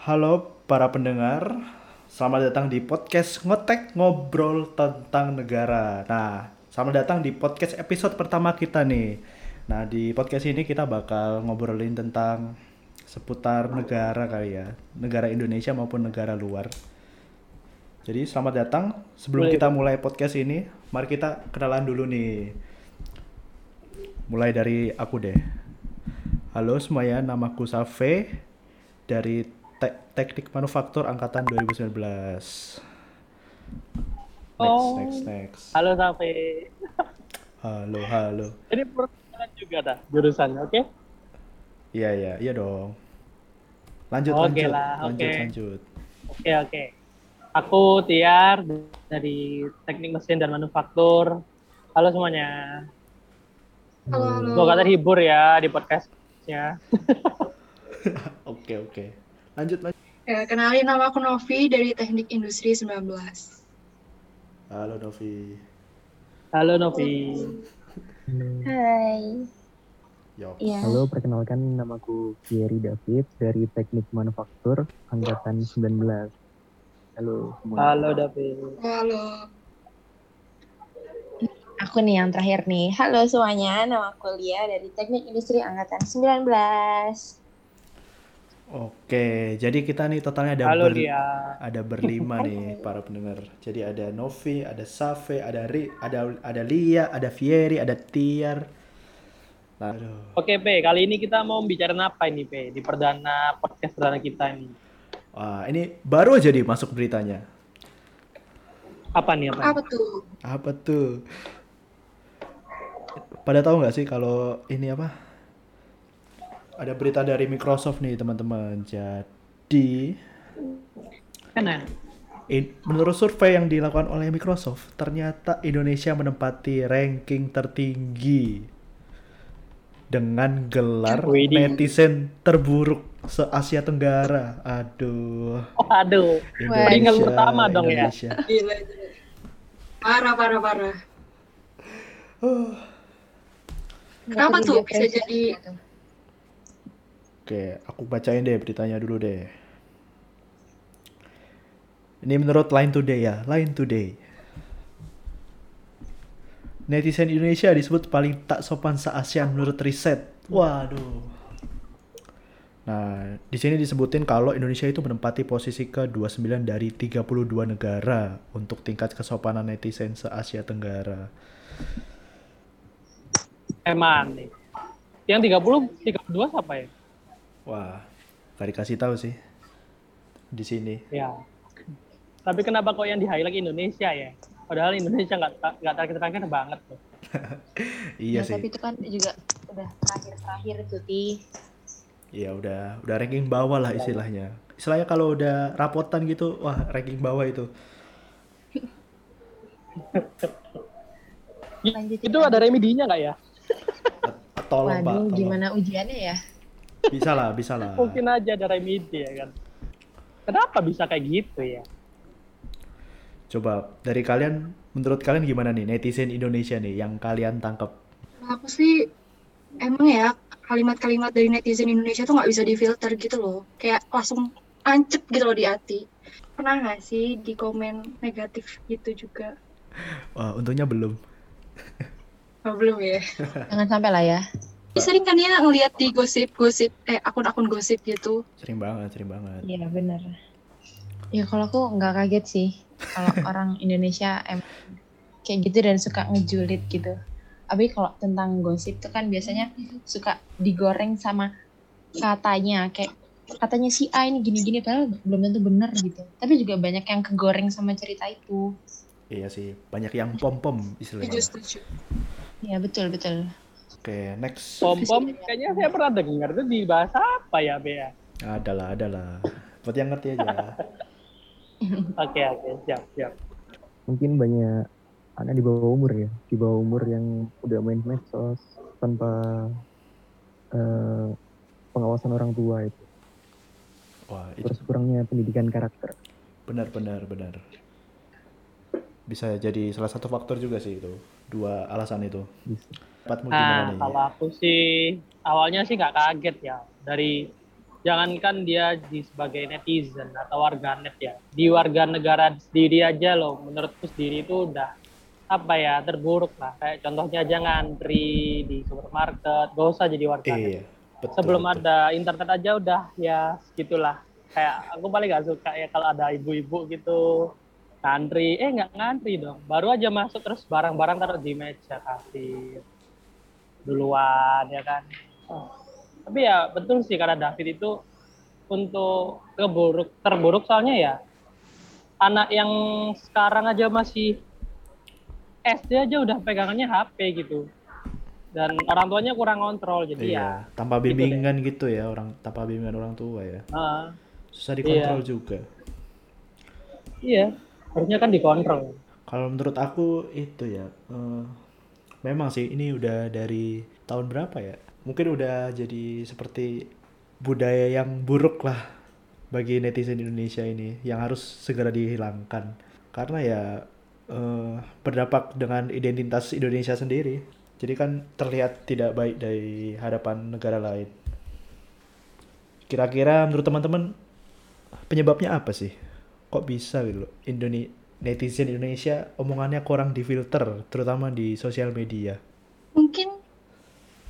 Halo para pendengar, selamat datang di podcast Ngotek Ngobrol tentang Negara. Nah, selamat datang di podcast episode pertama kita nih. Nah, di podcast ini kita bakal ngobrolin tentang seputar negara kali ya, negara Indonesia maupun negara luar. Jadi selamat datang. Sebelum Boleh. kita mulai podcast ini, mari kita kenalan dulu nih. Mulai dari aku deh. Halo semuanya, namaku Safe dari Te- Teknik Manufaktur angkatan 2019. Next, Oh. next, next. Halo Safi. Halo, halo. Ini perkenalan juga dah jurusannya, oke? Iya, iya, iya dong. Lanjut, Oke lanjut, lah, lanjut, oke. lanjut. Oke oke. Aku Tiar dari Teknik Mesin dan Manufaktur. Halo semuanya. Halo, halo. Semoga terhibur ya di podcastnya. Oke, oke. Lanjut, lanjut. Ya, kenalin nama aku Novi dari Teknik Industri 19. Halo, Novi. Halo Novi. Hai. Yo. Iya. Halo, perkenalkan namaku Thierry David dari Teknik Manufaktur angkatan 19. Halo semua. Halo David. Halo. Aku nih yang terakhir nih. Halo semuanya, nama aku Lia dari Teknik Industri Angkatan 19. Oke, jadi kita nih totalnya ada Halo ber- Lia. ada berlima nih para pendengar. Jadi ada Novi, ada Safe, ada Ri, ada ada Lia, ada Fieri, ada Tiar. Aduh. Oke P, kali ini kita mau bicara apa ini P di perdana podcast perdana kita ini. Wah, ini baru aja nih masuk beritanya. Apa nih apa? Apa tuh? Apa tuh? Pada tahu nggak sih kalau ini apa? Ada berita dari Microsoft nih teman-teman. Jadi Kan in- menurut survei yang dilakukan oleh Microsoft, ternyata Indonesia menempati ranking tertinggi dengan gelar Widih. netizen terburuk se Asia Tenggara. Aduh. Oh, aduh. Peringkat pertama dong ya? Indonesia. Gila. Parah, parah, parah. Kenapa tuh bisa jadi Oke, aku bacain deh beritanya dulu deh. Ini menurut Line Today ya, Line Today. Netizen Indonesia disebut paling tak sopan se-ASEAN menurut riset. Waduh. Nah, di sini disebutin kalau Indonesia itu menempati posisi ke-29 dari 32 negara untuk tingkat kesopanan netizen se-Asia Tenggara. Eman nih. Yang 30 32 siapa ya? Wah, gak dikasih tahu sih. Di sini. Ya. Tapi kenapa kok yang di highlight Indonesia ya? Padahal Indonesia nggak nggak terakhir-terakhir banget tuh. Iya Ya, sih. Tapi itu kan juga udah terakhir-terakhir tuh, Ti. Iya udah udah ranking bawah lah istilahnya. Istilahnya kalau udah rapotan gitu, wah ranking bawah itu. Lanjutin, Itu ada remedinya nggak ya? Tolong pak, Waduh, tolong. gimana ujiannya ya? Bisa lah, bisa lah. Mungkin aja ada remedi ya kan. Kenapa bisa kayak gitu ya? Coba dari kalian, menurut kalian gimana nih netizen Indonesia nih yang kalian tangkap? Aku sih emang ya kalimat-kalimat dari netizen Indonesia tuh nggak bisa difilter gitu loh. Kayak langsung ancep gitu loh di hati. Pernah nggak sih di komen negatif gitu juga? Wah untungnya belum. Oh, belum ya. Jangan sampai lah ya. Tapi sering kan ya ngeliat di gosip-gosip, eh akun-akun gosip gitu. Sering banget, sering banget. Iya, bener. Ya kalau aku nggak kaget sih. Kalau orang Indonesia emang kayak gitu dan suka ngejulit gitu. Tapi kalau tentang gosip tuh kan biasanya suka digoreng sama katanya. Kayak katanya si A ini gini-gini padahal belum tentu bener gitu. Tapi juga banyak yang kegoreng sama cerita itu. Iya sih, banyak yang pom-pom istilahnya. Iya betul betul. Oke, next. Pom pom kayaknya saya pernah dengar itu di bahasa apa ya Bea? Adalah, adalah. Buat yang ngerti aja. Oke oke siap siap. Mungkin banyak anak di bawah umur ya, di bawah umur yang udah main medsos tanpa eh, pengawasan orang tua itu. Wah, itu Terus kurangnya pendidikan karakter. benar, benar, benar. Bisa jadi salah satu faktor juga sih itu. Dua alasan itu. Bisa. Nah kalau aku sih awalnya sih nggak kaget ya. Dari jangankan dia di sebagai netizen atau warganet ya. Di warga negara sendiri aja loh menurutku sendiri itu udah apa ya terburuk lah. Kayak contohnya aja ngantri di supermarket gak usah jadi warganet. Iya. Betul, sebelum betul. ada internet aja udah ya segitulah. Kayak aku paling gak suka ya kalau ada ibu-ibu gitu ngantri. Eh nggak ngantri dong. Baru aja masuk terus barang-barang taruh di meja kasir duluan ya kan Oh. tapi ya betul sih karena David itu untuk keburuk terburuk soalnya ya anak yang sekarang aja masih SD aja udah pegangannya HP gitu dan orang tuanya kurang kontrol jadi ya Iya, tanpa gitu bimbingan gitu ya orang tanpa bimbingan orang tua ya. ah, Susah dikontrol juga. iya harusnya kan dikontrol Kalau menurut aku itu ya, eh, memang sih ini udah dari tahun berapa ya? Mungkin udah jadi seperti budaya yang buruk lah bagi netizen Indonesia ini yang harus segera dihilangkan. Karena ya eh, berdampak dengan identitas Indonesia sendiri. Jadi kan terlihat tidak baik dari hadapan negara lain. Kira-kira menurut teman-teman penyebabnya apa sih? Kok bisa gitu loh? Indone netizen Indonesia omongannya kurang difilter, terutama di sosial media. Mungkin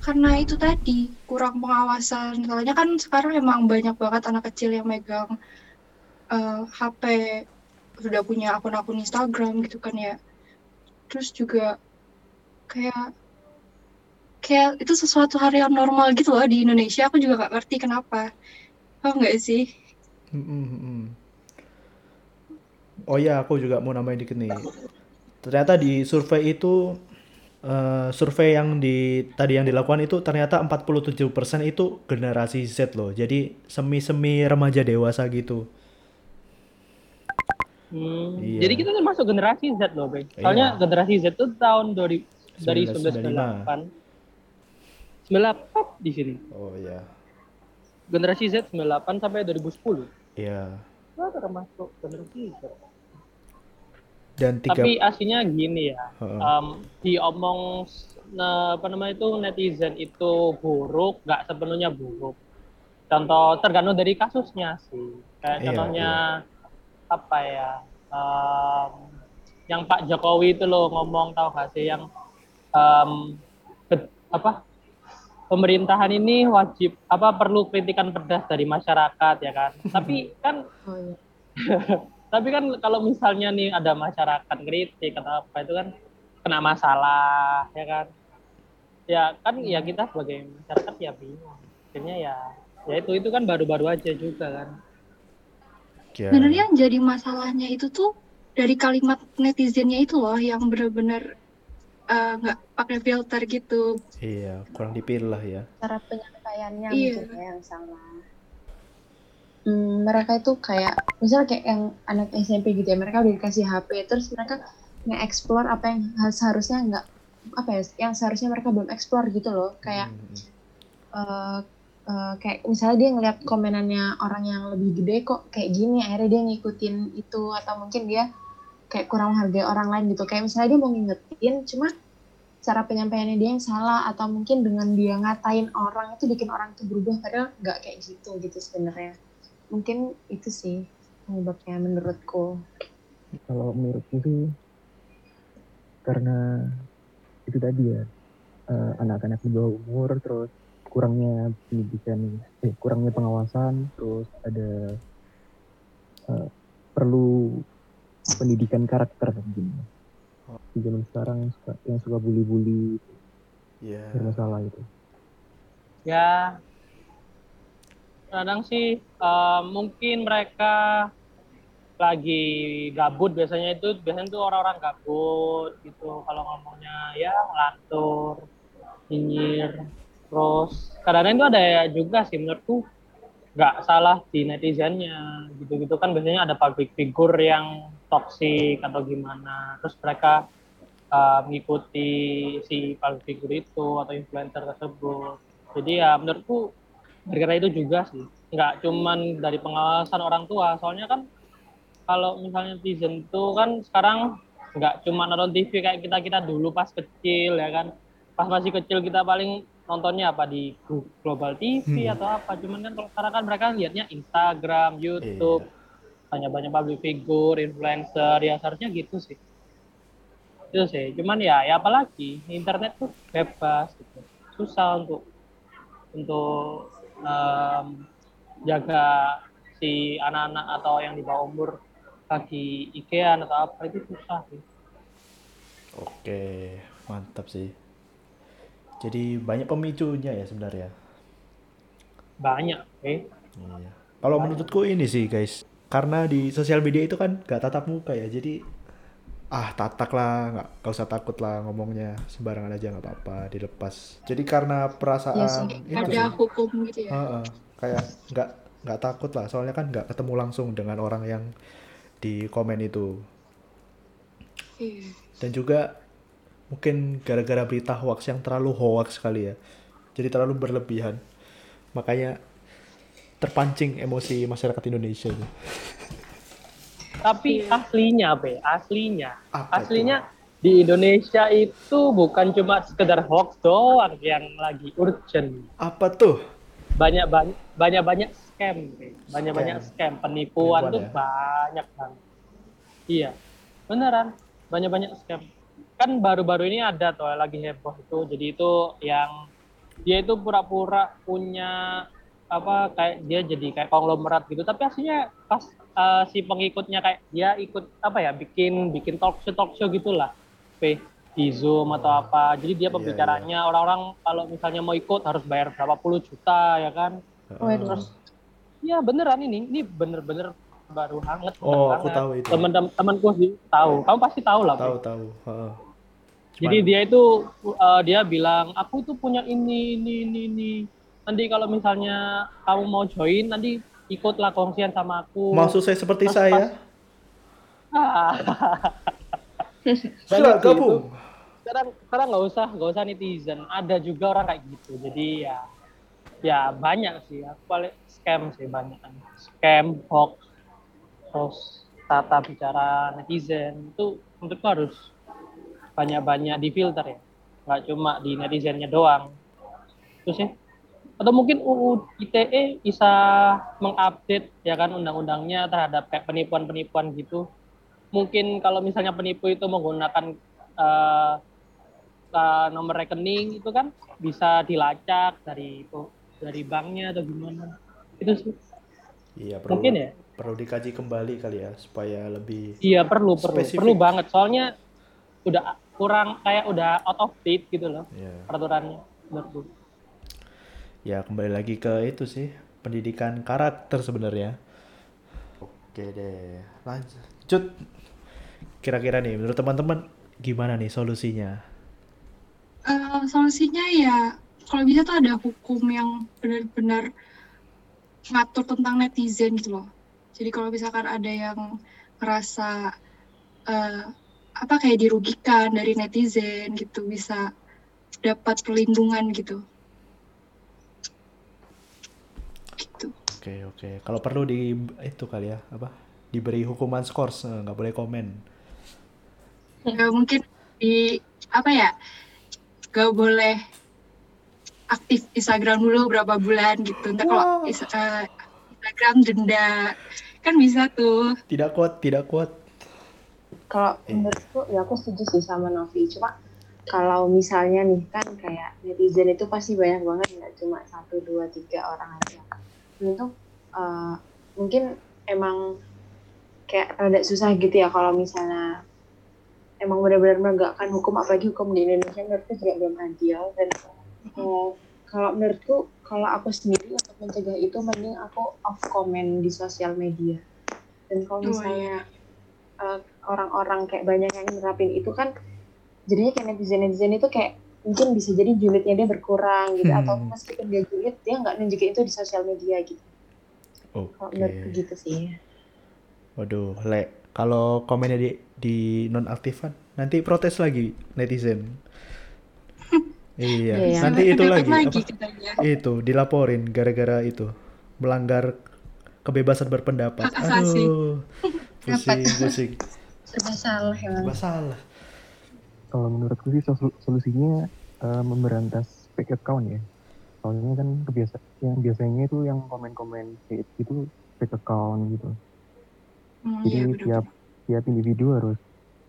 karena itu tadi kurang pengawasan. Soalnya kan sekarang emang banyak banget anak kecil yang megang eh, HP sudah punya akun-akun Instagram gitu kan ya. Terus juga kayak kayak itu sesuatu hal yang normal gitu loh di Indonesia. Aku juga gak ngerti kenapa. Paham nggak sih? Mm-mm, mm-mm. Oh ya, aku juga mau nambahin dikit nih. Ternyata di survei itu eh, survei yang di tadi yang dilakukan itu ternyata 47% itu generasi Z loh. Jadi semi-semi remaja dewasa gitu. Hmm, Iya. Jadi kita termasuk generasi Z loh, Bang. Soalnya Iya. generasi Z itu tahun 2000 dari 1998. 1998. 98 di sini. Oh ya. Generasi Z 98 sampai 2010. Iya. Itu termasuk generasi Z. Dan tiga Tapi aslinya gini ya. Heeh. em, diomong nah, apa namanya itu netizen itu buruk, nggak sepenuhnya buruk. Contoh tergantung dari kasusnya sih. Kayak Iya, contohnya apa ya? em, yang Pak Jokowi itu loh ngomong tahu gak sih yang em, ke- apa pemerintahan ini wajib apa perlu kritikan pedas dari masyarakat ya kan. Tapi kan Oh iya. tapi kan kalau misalnya nih ada masyarakat kritik atau apa itu kan kena masalah ya kan ya kan ya kita sebagai masyarakat ya bingung akhirnya ya ya itu itu kan baru-baru aja juga kan ya, Sebenarnya yang jadi masalahnya itu tuh dari kalimat netizennya itu loh yang bener-bener eh, nggak pakai filter gitu. Iya, kurang dipilih ya. cara penyampaiannya Iya. mungkin ya yang salah. Hmm, mereka itu kayak misalnya kayak yang anak SMP gitu ya mereka udah dikasih HP terus mereka nge-explore apa yang ha- seharusnya nggak apa ya yang seharusnya mereka belum explore gitu loh. Kayak Hmm. eh, eh, kayak misalnya dia ngeliat komenannya orang yang lebih gede kok kayak gini akhirnya dia ngikutin itu atau mungkin dia kayak kurang menghargai orang lain gitu. Kayak misalnya dia mau ngingetin cuma cara penyampaiannya dia yang salah atau mungkin dengan dia ngatain orang itu bikin orang itu berubah padahal nggak kayak gitu gitu sebenarnya mungkin itu sih penyebabnya menurutku. Kalau menurutku sih karena itu tadi ya eh, anak-anak di bawah umur terus kurangnya pendidikan eh kurangnya pengawasan terus ada eh, perlu pendidikan karakter gini di zaman sekarang suka, yang suka bully-bully Iya. bermasalah itu. Ya kadang sih eh, mungkin mereka lagi gabut biasanya itu biasanya tuh orang-orang gabut gitu. Kalau ngomongnya ya ngelantur nyinyir terus kadang-kadang itu ada ya juga sih menurutku nggak salah di netizennya gitu-gitu. Kan biasanya ada public figure yang toksik atau gimana. Terus mereka uh, mengikuti si public figure itu atau influencer tersebut. Jadi ya menurutku gara-gara itu juga sih nggak cuman dari pengawasan orang tua soalnya kan kalau misalnya netizen itu kan sekarang nggak cuma nonton TV kayak kita kita dulu pas kecil ya kan pas masih kecil kita paling nontonnya apa di Glo- Global TV Hmm. atau apa. Cuman kan kalau sekarang kan mereka lihatnya Instagram, YouTube, Iya. banyak-banyak public figure, influencer, ya seharusnya gitu sih. Itu sih. Cuman ya, ya apalagi internet tuh bebas, gitu. susah untuk untuk em, jaga si anak-anak atau yang di bawah umur lagi IKEA atau apa itu susah sih. Oke, mantap sih. Jadi banyak pemicunya ya sebenarnya. Banyak, oke. Iya. Kalau menurutku ini sih guys, karena di sosial media itu kan gak tatap muka ya, jadi ah tatak lah, nggak nggak usah takut lah ngomongnya sembarangan aja nggak apa-apa, dilepas. Jadi karena perasaan Iya sih, itu ada sih, hukum gitu ya Heeh, kayak nggak nggak takut lah, soalnya kan nggak ketemu langsung dengan orang yang di komen itu. Iya. Dan juga mungkin gara-gara berita hoax yang terlalu hoax kali ya. Jadi terlalu berlebihan. Makanya terpancing emosi masyarakat Indonesia itu. Tapi aslinya, Be, aslinya. Apa aslinya di Indonesia itu bukan cuma sekedar hoax doang yang lagi urgent. Apa tuh? Banyak banyak banyak banyak scam, Be. banyak banyak scam, penipuan, Penipuan tuh ya? banyak banget. Iya, beneran banyak banyak scam. Kan baru-baru ini ada tuh lagi heboh itu. Jadi itu yang dia itu pura-pura punya apa kayak dia jadi kayak konglomerat gitu tapi aslinya pas eh, si pengikutnya kayak dia ikut apa ya bikin bikin talk show talk show gitulah P di Zoom atau apa jadi dia Iya, pembicaranya orang-orang kalau misalnya mau ikut harus bayar berapa puluh juta ya kan Waduh. terus ya beneran ini ini bener-bener baru hangat Oh, aku banget. tahu itu. teman-teman temanku sih tahu kamu pasti tahu lah Pe. Tahu tahu. Heeh. Jadi dia itu uh, dia bilang aku tuh punya ini ini ini ini. Nanti kalau misalnya kamu mau join nanti ikutlah kongsian sama aku. mau sukses seperti Pas- saya, Ah. silakan Banyak sih itu. gabung. Sekarang sekarang nggak usah nggak usah netizen. Ada juga orang kayak gitu. Jadi ya ya banyak sih. Aku paling scam sih banyak. Scam, hoax, terus tata bicara netizen itu menurutku harus banyak-banyak difilter ya. Nggak cuma di netizennya doang. Terus ya. Atau mungkin UU ITE bisa mengupdate ya kan undang-undangnya terhadap kayak penipuan-penipuan gitu. Mungkin kalau misalnya penipu itu menggunakan eh, eh, nomor rekening itu kan bisa dilacak dari dari banknya atau gimana. Itu sih. Iya, perlu, Mungkin ya. perlu dikaji kembali kali ya supaya lebih Iya perlu perlu Spesifik. perlu banget soalnya udah kurang kayak udah out of date gitu loh ya. peraturannya menurutku. Ya, kembali lagi ke itu sih, pendidikan karakter sebenarnya. Oke deh, lanjut. Kira-kira nih, menurut teman-teman gimana nih solusinya? Eh, solusinya ya kalau bisa tuh ada hukum yang benar-benar ngatur tentang netizen gitu loh. Jadi kalau misalkan ada yang ngerasa eh, apa kayak dirugikan dari netizen gitu bisa dapat perlindungan gitu. Gitu. Oke oke, kalau perlu di itu kali ya, apa? Diberi hukuman skors, eh, nggak boleh komen. Ya, mungkin di apa ya gak boleh aktif Instagram dulu berapa bulan gitu. Ntar kalau Wow. is- eh, Instagram denda kan bisa tuh. Tidak kuat, tidak kuat. Kalau Eh. menurutku ya aku setuju sih sama Novi. Cuma kalau misalnya nih kan kayak netizen itu pasti banyak banget nggak cuma satu dua tiga orang aja. Itu eh, mungkin emang kayak rada susah gitu ya kalau misalnya emang benar-benar menegakkan hukum apalagi hukum di Indonesia menurutku juga belum adil. Dan eh, kalau menurutku kalau aku sendiri untuk mencegah itu mending aku off comment di sosial media. Dan kalau Oh, misalnya eh, orang-orang kayak banyak yang nerapin itu kan jadinya kayak netizen netizen itu kayak mungkin bisa jadi julidnya dia berkurang gitu Hmm. atau meskipun dia julid dia nggak nunjukin itu di sosial media gitu kalau Oke. menurutku gitu sih Waduh, le, kalau komennya di di nonaktifan, nanti protes lagi netizen. iya, iya. nanti itu lagi, apa? katanya. Itu dilaporin gara-gara itu melanggar kebebasan berpendapat. Aduh, pusing, pusing. serba salah Serba salah. Kalau menurutku sih sol- solusinya eh, memberantas fake account ya. Soalnya kan kebiasa yang biasanya itu yang komen-komen hate itu fake account gitu. Hmm, Jadi iya bener. tiap tiap individu harus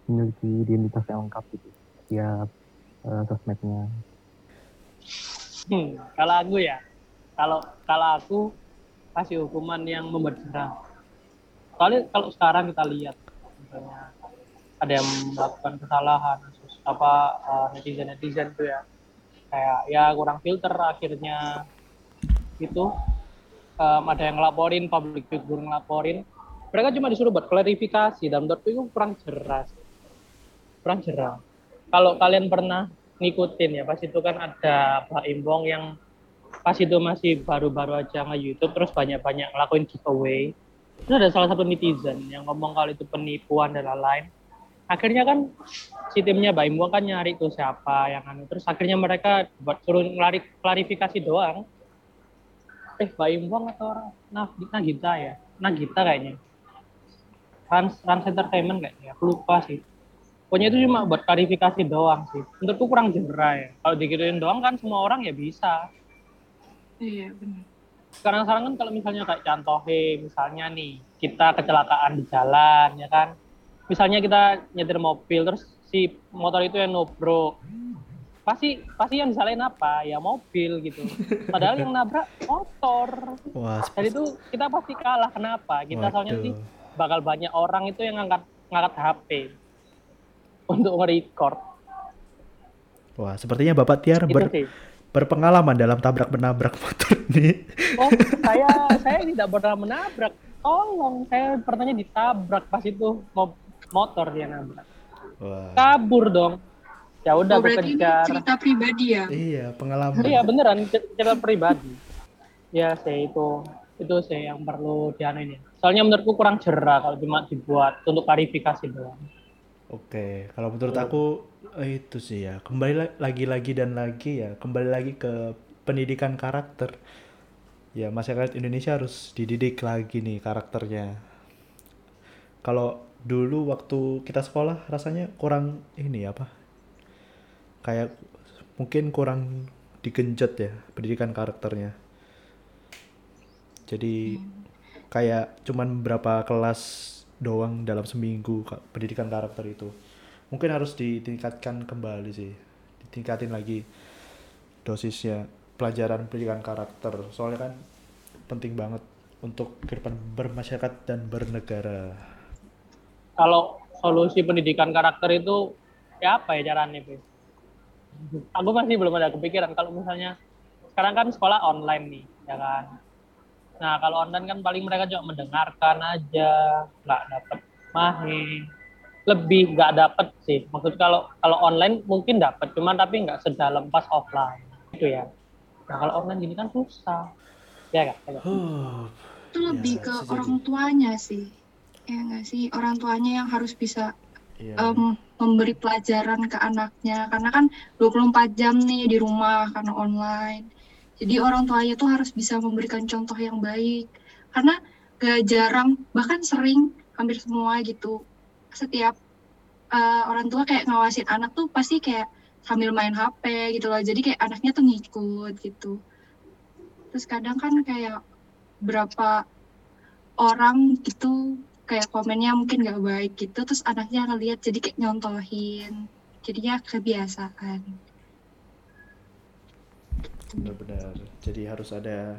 memiliki identitas yang lengkap gitu. Tiap eh, sosmednya. Hmm, kalau aku ya, kalau kalau aku kasih hukuman yang membuat jerah. Soalnya kalau sekarang kita lihat, misalnya ada yang melakukan kesalahan, apa netizen netizen tuh ya, kayak ya kurang filter akhirnya itu em, ada yang ngelaporin, public figure ngelaporin, mereka cuma disuruh buat klarifikasi dan menurutku itu kurang jelas, kurang jerah. Kalau kalian pernah ngikutin ya, pas itu kan ada Pak Imbong yang pas itu masih baru-baru aja nge YouTube terus banyak-banyak ngelakuin giveaway. Terus ada salah satu netizen yang ngomong kalau itu penipuan dan lain-lain. Akhirnya kan si timnya Mbak Imbong kan nyari tuh siapa yang anu. Terus akhirnya mereka buat suruh ngelari klarifikasi doang. Eh Mbak Imbong atau orang nah, Nagita ya? Nagita kayaknya. Trans, Trans Entertainment kayaknya, aku lupa sih. Pokoknya itu cuma buat klarifikasi doang sih. Menurutku kurang jerah ya. Kalau digituin doang kan semua orang ya bisa Iya benar. sekarang sekarang kan kalau misalnya kayak contohnya misalnya nih kita kecelakaan di jalan ya kan misalnya kita nyetir mobil terus si motor itu yang nobro pasti pasti yang disalahin apa? Ya mobil gitu. Padahal yang nabrak motor. Wah, dan itu kita pasti kalah. Kenapa? Kita soalnya waduh. sih bakal banyak orang itu yang ngangkat ngangkat HP untuk nge-record. Wah, sepertinya Bapak Tiar ber- berpengalaman dalam tabrak menabrak motor ini. Oh, saya saya tidak pernah menabrak. Tolong, saya pernahnya ditabrak pas itu mo- motor dia nabrak. Wah. Kabur dong. Ya udah Oh, berarti ini kejar. cerita pribadi ya? Iya, pengalaman. Iya beneran cer- cerita pribadi. Ya sih itu itu sih yang perlu dianuin ya. Soalnya menurutku kurang jerah kalau cuma dibuat untuk klarifikasi doang. Oke, kalau menurut aku eh, itu sih ya, kembali la- lagi-lagi dan lagi ya, kembali lagi ke pendidikan karakter. Ya, masyarakat Indonesia harus dididik lagi nih karakternya. Kalau dulu waktu kita sekolah rasanya kurang ini apa? Kayak mungkin kurang digenjot ya pendidikan karakternya. Jadi kayak cuman berapa kelas doang dalam seminggu pendidikan karakter itu mungkin harus ditingkatkan kembali sih ditingkatin lagi dosisnya pelajaran pendidikan karakter soalnya kan penting banget untuk kehidupan bermasyarakat dan bernegara Kalau solusi pendidikan karakter itu ya apa ya caranya, Pe? Aku masih belum ada kepikiran kalau misalnya sekarang kan sekolah online nih, ya kan. Nah, kalau online kan paling mereka cuma mendengarkan aja, nggak dapet mahe. Lebih nggak dapet sih. Maksud kalau kalau online mungkin dapet, cuman tapi nggak sedalam pas offline. Itu ya. Nah, kalau online gini kan susah. Ya kan? Itu lebih Iya, ke orang tuanya sih. Ya nggak sih? Orang tuanya yang harus bisa iya. em, memberi pelajaran ke anaknya. Karena kan 24 jam nih di rumah karena online. Jadi orang tuanya tuh harus bisa memberikan contoh yang baik. Karena gak jarang, bahkan sering, hampir semua gitu. Setiap eh, orang tua kayak ngawasin anak tuh pasti kayak sambil main HP gitu loh. Jadi kayak anaknya tuh ngikut gitu. Terus kadang kan kayak berapa orang gitu kayak komennya mungkin gak baik gitu. Terus anaknya ngeliat jadi kayak nyontohin. Jadinya kebiasaan. benar-benar jadi harus ada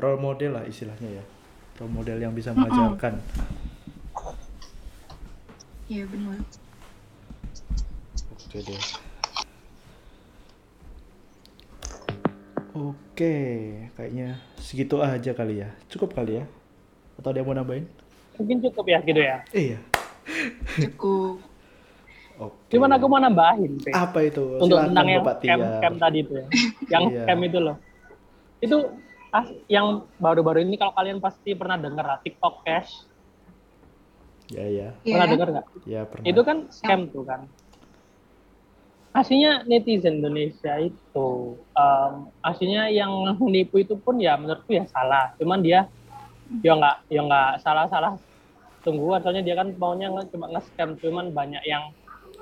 role model lah istilahnya ya role model yang bisa mengajarkan Iya benar. Oke deh. Oke, kayaknya segitu aja kali ya. Cukup kali ya? Atau ada yang mau nambahin? Mungkin cukup ya gitu ya. Iya. Cukup. Oke. Cuman aku mau nambahin, Pe. apa itu? untuk Silakan, tentang yang camp, camp tadi itu ya. yang Iya. camp itu loh itu ah, yang baru-baru ini kalau kalian pasti pernah dengar lah TikTok Cash Ya ya, pernah Iya. dengar nggak ya pernah. itu kan scam tuh kan aslinya netizen Indonesia itu em, aslinya yang menipu itu pun ya menurutku ya salah cuman dia ya nggak ya nggak salah-salah tungguan soalnya dia kan maunya nge- cuma nge-scam cuman banyak yang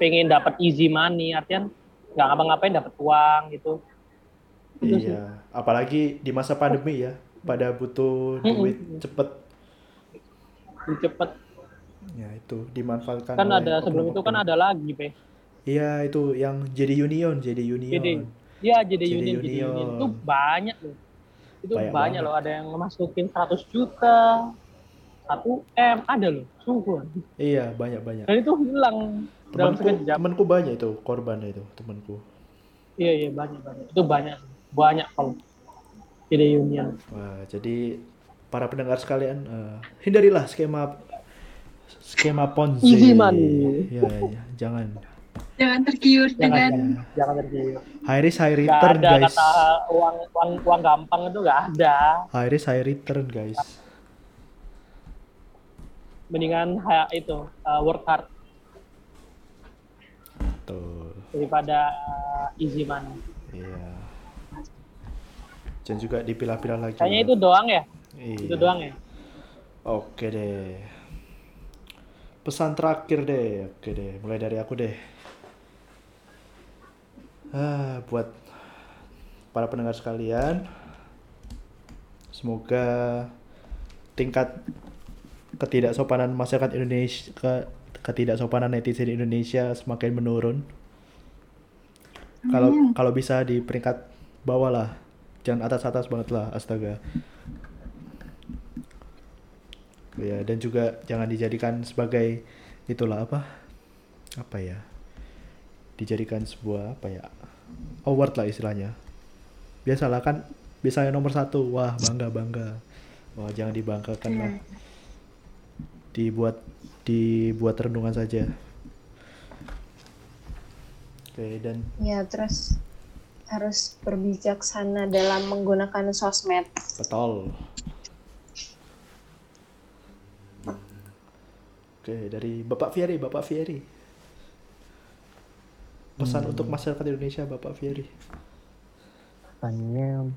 pengen dapat easy money artian nggak ngapa-ngapain dapat uang gitu Itu sih. Iya, apalagi di masa pandemi ya, pada butuh duit cepet. Lebih cepet. Ya itu dimanfaatkan. Kan ada sebelum itu kan ada lagi, Pe. Iya itu yang jadi union, jadi union. Jadi, Iya, jadi Jadi union, jadi union. Itu banyak loh. Itu Banyak banyak, loh. Ada yang masukin 100 juta, 1 M, ada loh. Sungguh. Iya banyak banyak. Dan itu hilang dalam Temanku, sekejap. temanku banyak itu korbannya itu temanku. Iya, iya, banyak, banyak. Itu banyak. Banyak kalau jadi union. Wah, jadi para pendengar sekalian eh, hindarilah skema skema Ponzi. Easy money. Ya, ya, jangan. Jangan tergiur Jangan, dengan jangan, jangan tergiur. High risk high return ada guys. kata uang, uang, uang gampang itu nggak ada. High risk high return guys. Mendingan ha- itu, uh, work hard Tuh. daripada uh, easy money. Iya. Dan juga dipilah-pilah lagi. Kayaknya lah. itu doang ya? Iya. Itu doang ya? Oke deh. Pesan terakhir deh. Oke deh, mulai dari aku deh. Ah, buat para pendengar sekalian, semoga tingkat ketidaksopanan masyarakat Indonesia ke ketidaksopanan netizen Indonesia semakin menurun. Kalau kalau bisa di peringkat bawah lah, jangan atas-atas banget lah, astaga. Ya, dan juga jangan dijadikan sebagai itulah apa? Apa ya? Dijadikan sebuah apa ya? Award lah istilahnya. Biasalah kan biasanya nomor satu, wah bangga bangga. Wah jangan dibanggakan lah. Dibuat dibuat renungan saja. Oke dan Ya, terus harus berbijaksana dalam menggunakan sosmed. betul. Oke dari Bapak Fieri, Bapak Fieri. Pesan untuk masyarakat Indonesia, Bapak Fieri. pesannya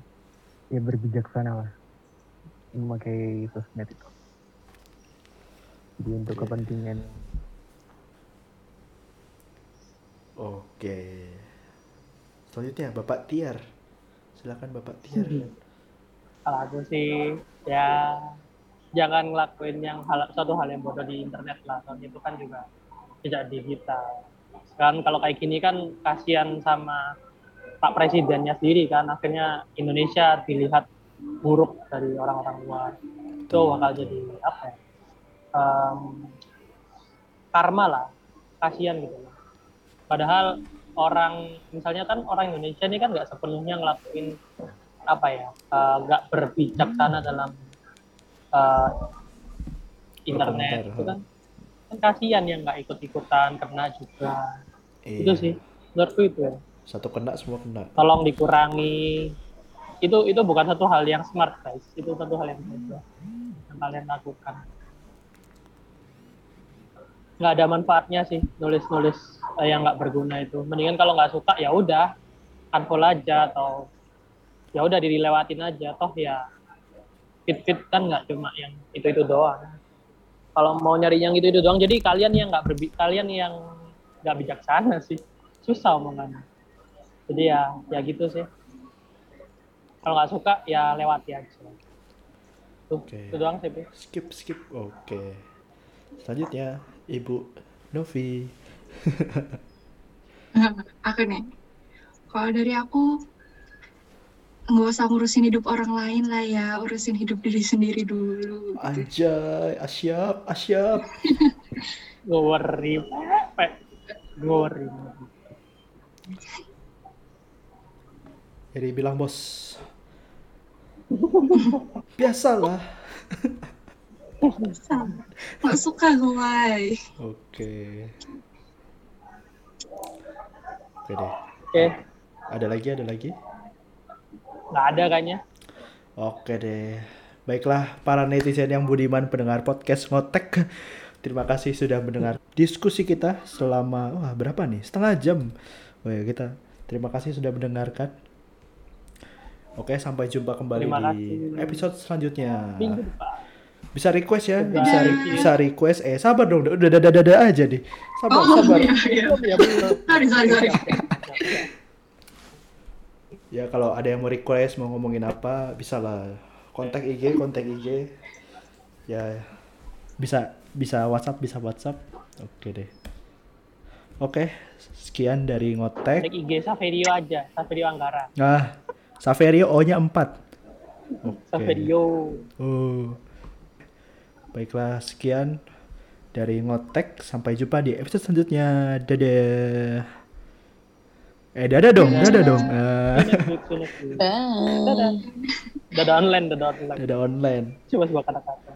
ya berbijaksana lah memakai sosmed itu jadi untuk Oke. kepentingan Oke. Selanjutnya Bapak Tiar. Silakan Bapak Tiar. Kalau aku sih ya jangan ngelakuin yang hal, suatu hal yang bodoh di internet lah. Soalnya itu kan juga tidak digital. Kan kalau kayak gini kan kasihan sama Pak Presidennya sendiri kan. Akhirnya Indonesia dilihat buruk dari orang-orang luar. Itu bakal jadi apa ya? em, karma lah. Kasihan gitu loh. Padahal orang misalnya kan orang Indonesia ini kan nggak sepenuhnya ngelakuin apa ya eh, nggak berbijaksana dalam eh, internet itu kan kan kasihan yang nggak ikut-ikutan kena juga. Itu Iya. sih menurutku itu. Ya Satu kena semua kena. tolong dikurangi. Itu itu bukan satu hal yang smart guys. Itu satu hal yang bodoh yang kalian lakukan. Nggak ada manfaatnya sih nulis-nulis eh, yang nggak berguna itu. Mendingan kalau nggak suka ya udah. Unfollow aja atau ya udah dilewatin aja. Toh ya fit fit kan nggak cuma yang itu itu doang kalau mau nyari yang itu itu doang jadi kalian yang nggak berbi kalian yang nggak bijaksana sih susah omongannya jadi ya ya gitu sih kalau nggak suka ya lewati aja tuh Oke. itu doang sih. Skip skip. Oke. Selanjutnya Ibu Novi. aku nih kalau dari aku nggak usah ngurusin hidup orang lain lah ya urusin hidup diri sendiri dulu gitu. Anjay, asyap, asyap. Gori, pe, gori. Jadi bilang bos. Biasalah. nggak suka gue Oke. Oke deh. Oke, Ada lagi, ada lagi? Nggak ada kayaknya. Oke deh. Baiklah para netizen yang budiman pendengar podcast Ngotek. Terima kasih sudah mendengar diskusi kita selama wah berapa nih? Setengah jam. Oh ya kita terima kasih sudah mendengarkan. Oke, sampai jumpa kembali Terima di kasih. episode selanjutnya. Minggu depan. Bisa request ya, bisa re- bisa request. Eh, sabar dong, udah dada dada aja nih. Sabar, oh sabar. iya iya Ya, belum. sorry sorry sorry. ya kalau ada yang mau request mau ngomongin apa bisa lah. Kontak IG kontak IG ya bisa bisa WhatsApp bisa WhatsApp. Oke deh. Oke sekian dari ngotek. Cek IG Saverio aja, Saverio Anggara. nah Saverio O nya 4 oke. Saverio. oh. Baiklah sekian dari ngotek. Sampai jumpa di episode selanjutnya. Dadah eh dadah dong dadah dong Eh, Sunat, sunat. Bye. Dadah. Dadah online, dadah online. dadah online Coba sebuah kata-kata.